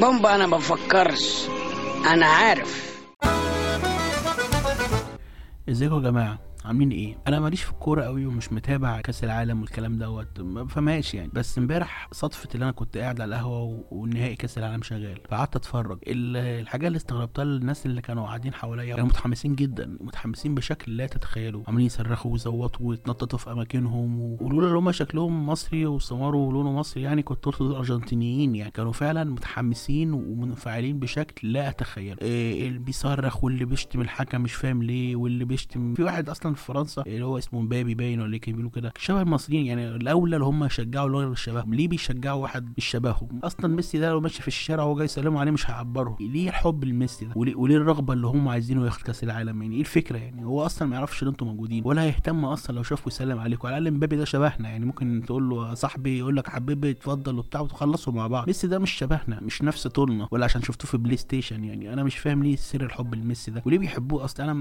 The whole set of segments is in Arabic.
بومبا أنا بفكرش. أنا عارف. إزيكم يا جماعة؟ عاملين إيه؟ أنا ماليش في الكورة قوي ومش متابع كأس العالم والكلام دوت ما بفهمهاش يعني. بس امبارح صدفة اللي أنا كنت قاعد على القهوة والنهائي كأس العالم شغال فقعدت أتفرج. ال- الحاجة اللي استغربتها الناس اللي كانوا قاعدين حواليا كانوا متحمسين جدا متحمسين بشكل لا تتخيلوا عاملين يصرخوا ويصوتوا ويتنططوا في أماكنهم ولولا اللي هم شكلهم مصري وسماروا لونه مصري يعني كنت قلت دول أرجنتينيين يعني. كانوا فعلا متحمسين ومنفعلين بشكل لا اتخيل إيه اللي بيصرخ واللي بيشتم الحكم مش فاهم ليه واللي بيشتم. في واحد أصلا في فرنسا اللي هو اسمه مبابي باين ولا كانوا بيقولوا كده. شبه المصريين يعني الاولى اللي هم يشجعوا اللي هو شبههم ليه بيشجعوا واحد مش شبههم؟ أصلا ميسي ده لو ماشي في الشارع وهو جاي يسلموا عليه مش هيعبره ليه الحب لميسي ده؟ وليه, الرغبة اللي هم عايزينه ياخد كأس العالم يعني؟ إيه الفكرة يعني؟ هو أصلا ما يعرفش إن أنتم موجودين. ولا هيهتم أصلا لو شافكم يسلم عليكم. على الأقل مبابي ده شبهنا يعني. ممكن تقول له صاحبي يقول لك حبيبي اتفضل وبتاع وتخلصوا مع بعض. ميسي ده مش شبهنا مش نفس طولنا. ولا عشان شفتوه في بلاي ستيشن يعني. أنا مش فاهم ليه سر الحب لميسي ده. وليه بيحبوه أصلا؟ أنا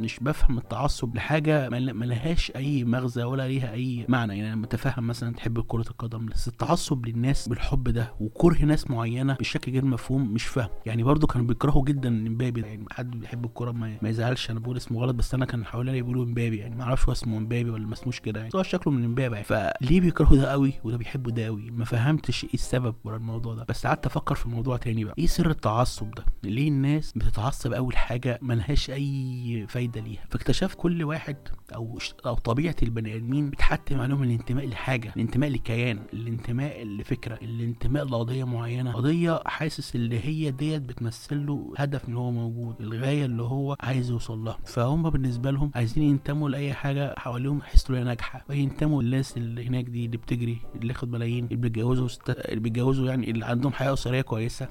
مش بفهم التعصب لحاجه مل- ملهاش أي مغزى ولا ليها أي معنى. يعني أنا متفهم مثلا تحب كرة القدم بس التعصب للناس بالحب ده وكره ناس معينة بشكل غير مفهوم مش فاهم. يعني برضو كانوا بيكرهوا جدا مبابي ده. يعني حد بيحب الكوره ما, ما يزعلش. أنا بقول اسمه غلط بس أنا كان حواليا بيقولوا مبابي يعني ما أعرفش هو اسمه مبابي ولا ما اسموش كده. يعني هو شكله من مبابي يعني فليه بيكرهوا ده قوي وده بيحبوا ده قوي ما فهمتش إيه السبب ورا الموضوع ده. بس قعدت أفكر في الموضوع تاني بقى. إيه سر التعصب ده؟ ليه الناس بتتعصب اول حاجة ملهاش أي فايدة ليها؟ فاكتشفت كل واحد أو أو طبيعة البني آدمين بتحتم عليهم الانتماء لحاجة الانتماء لكيان الانتماء لفكرة الانتماء لقضية معينة. قضية حاسس اللي هي ديت بتمثل له هدف من هو موجود الغاية اللي هو عايز يوصل لها. فهم بالنسبة لهم عايزين ينتموا لأي حاجة حواليهم يحسوا إنها ناجحة. وينتموا للناس اللي هناك دي اللي بتجري اللي ياخد ملايين اللي بيتجوزوا ست... اللي بيتجوزوا يعني اللي عندهم حياة أسرية كويسة.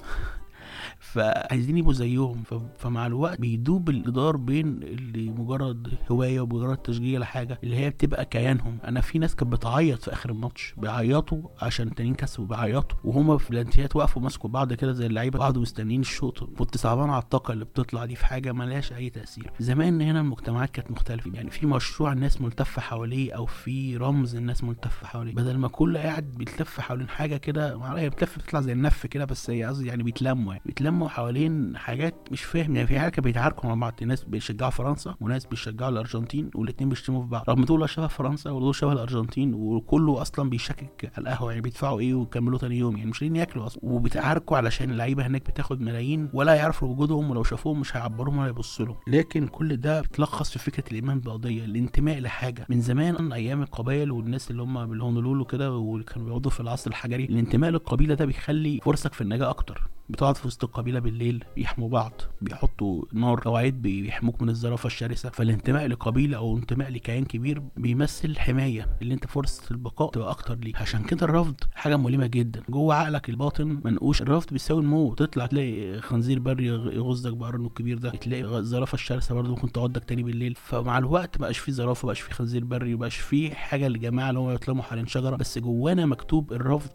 فعايزين يبقوا زيهم. فمع الوقت بيدوب الجدار بين اللي مجرد هواية ومجرد تشجيع لحاجه اللي هي بتبقى كيانهم. أنا في ناس كانت بتعيط في آخر الماتش بيعيطوا عشان التانيين كسبوا بيعيطوا وهما في الانتهاءات وقفوا ماسكوا بعض كده زي اللعيبة قعدوا مستنيين الشوط. كنت صعبان على الطاقة اللي بتطلع دي في حاجة ملهاش أي تأثير. زمان هنا المجتمعات كانت مختلفة. يعني في مشروع الناس ملتفه حواليه أو في رمز الناس ملتفه حواليه. بدل ما كل قاعد بيتلف حوالين حاجة كده هي بتلف بتطلع زي النف كده بس هي قصدي يعني بيتلموا يعني. بيتلموا حوالين حاجات مش فاهم يعني في حاجة بيتعاركوا مع بعض ناس بيشجعوا فرنسا وناس بيشجعوا الأرجنتين والاثنين بيشتموا في بعض رغم دول شبه فرنسا ودول شبه الأرجنتين وكله أصلا بيشكك على القهوة يعني بيدفعوا إيه ويكملوا تاني يوم يعني مش لاقيين ياكلوا أصلا. وبيتعاركوا علشان اللعيبة هناك بتاخد ملايين ولا يعرفوا وجودهم ولو شافوهم مش هيعبروهم ولا يبصوا لهم. لكن كل ده بيتلخص في فكرة الإيمان بالقضية الانتماء لحاجة. من زمان أيام القبائل والناس اللي هم بالهونولولو كده واللي كانوا بيقعدوا في العصر الحجري الانتماء للقبيلة ده بيخلي فرصك في النجاة أكتر بتقعد في وسط القبيلة بالليل بيحموا بعض بيحطوا نار قواعد بيحموك من الزرافة الشرسة. فالانتماء لقبيلة أو انتماء لكيان كبير بيمثل حماية اللي انت فرصة البقاء تبقى أكتر ليك. عشان كده الرفض حاجة مؤلمة جدا. جوه عقلك الباطن منقوش. الرفض بيساوي الموت. تطلع تلاقي خنزير بري يغزك بقرنه الكبير ده. تلاقي الزرافة الشرسة برضه ممكن تقعدك تاني بالليل. فمع الوقت مبقاش في زرافة مبقاش في خنزير بري مبقاش في حاجة للجماعة اللي هم يتلموا حوالين شجرة. بس جوانا مكتوب الرفض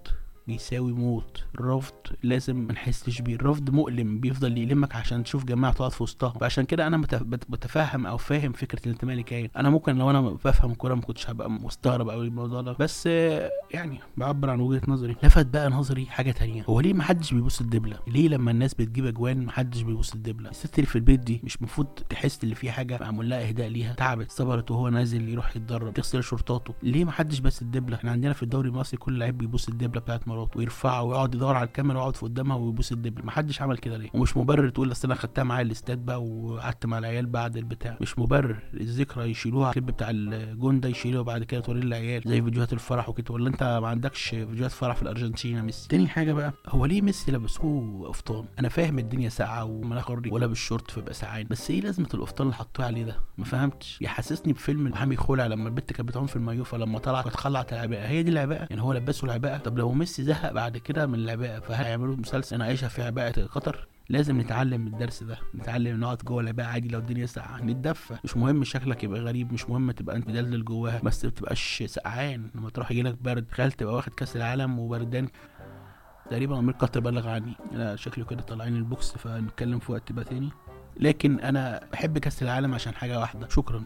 بيساوي موت. الرفض لازم ما نحسش بيه. الرفض مؤلم بيفضل يلمك عشان تشوف جماعة تقعد في وسطها فعشان كده أنا بتفهم أو فاهم فكرة الانتماء لكيان أنا ممكن لو أنا بفهم الكورة ما كنتش هبقى مستغرب قوي الموضوع ده. بس يعني بعبر عن وجهة نظري. لفت بقى نظري حاجة تانية. هو ليه ما حدش بيبوس الدبله ليه لما الناس بتجيب أجوان ما حدش بيبوس الدبله الست اللي في البيت دي مش المفروض تحس ان في حاجة معمول لها إهداء ليها؟ تعبت صبرت وهو نازل يروح يتدرب تغسل شورتاته ليه ما حدش باس الدبلة؟ إحنا عندنا في الدوري المصري كل لعيب بيبوس الدبله بتاعت مراته ويرفعها ويقعد يدور على الكاميرا ويقعد في قدامها ويبوس الدبل محدش عمل كده ليه؟ ومش مبرر تقول أصل أنا خدتها معايا الاستاد بقى وقعدت مع العيال بعد البتاع. مش مبرر. الذكرى يشيلوها. الكليب بتاع الجون ده يشيلوه بعد كده توريه للعيال. زي فيديوهات الفرح وكده. ولا أنت ما عندكش فيديوهات فرح في الارجنتين يا ميسي؟ تاني حاجة بقى. هو ليه ميسي لبسوه قفطان؟ أنا فاهم الدنيا ساقعة ومناخ ولاعب بالشورت فيبقى سقعان بس إيه لازمة القفطان اللي حطوه عليه ده؟ ما فهمتش. يحسسني بفيلم محامي خلع لما البت كانت بتعوم في المايوه فلما طلع كانت العباءة. هي دي العباءة؟ يعني هو لبسه العباءة؟ طب لو ميسي زهق بعد كده من العباءه فهيعملوا مسلسل أنا عايشها في عباءه قطر. لازم نتعلم الدرس ده نتعلم نقعد جوه العباءه عادي لو الدنيا ساقعة. نتدفى. مش مهم شكلك يبقى غريب مش مهم تبقى أنت مدلل جواها بس ما تبقاش سقعان. لما تروح يجيلك برد تخيل تبقى واخد كأس العالم وبردان. تقريبا أمير قطر بلغ عني. أنا شكله كده طالعين البوكس فنتكلم في وقت بقى تاني. لكن أنا بحب كأس العالم عشان حاجة واحدة. شكرا.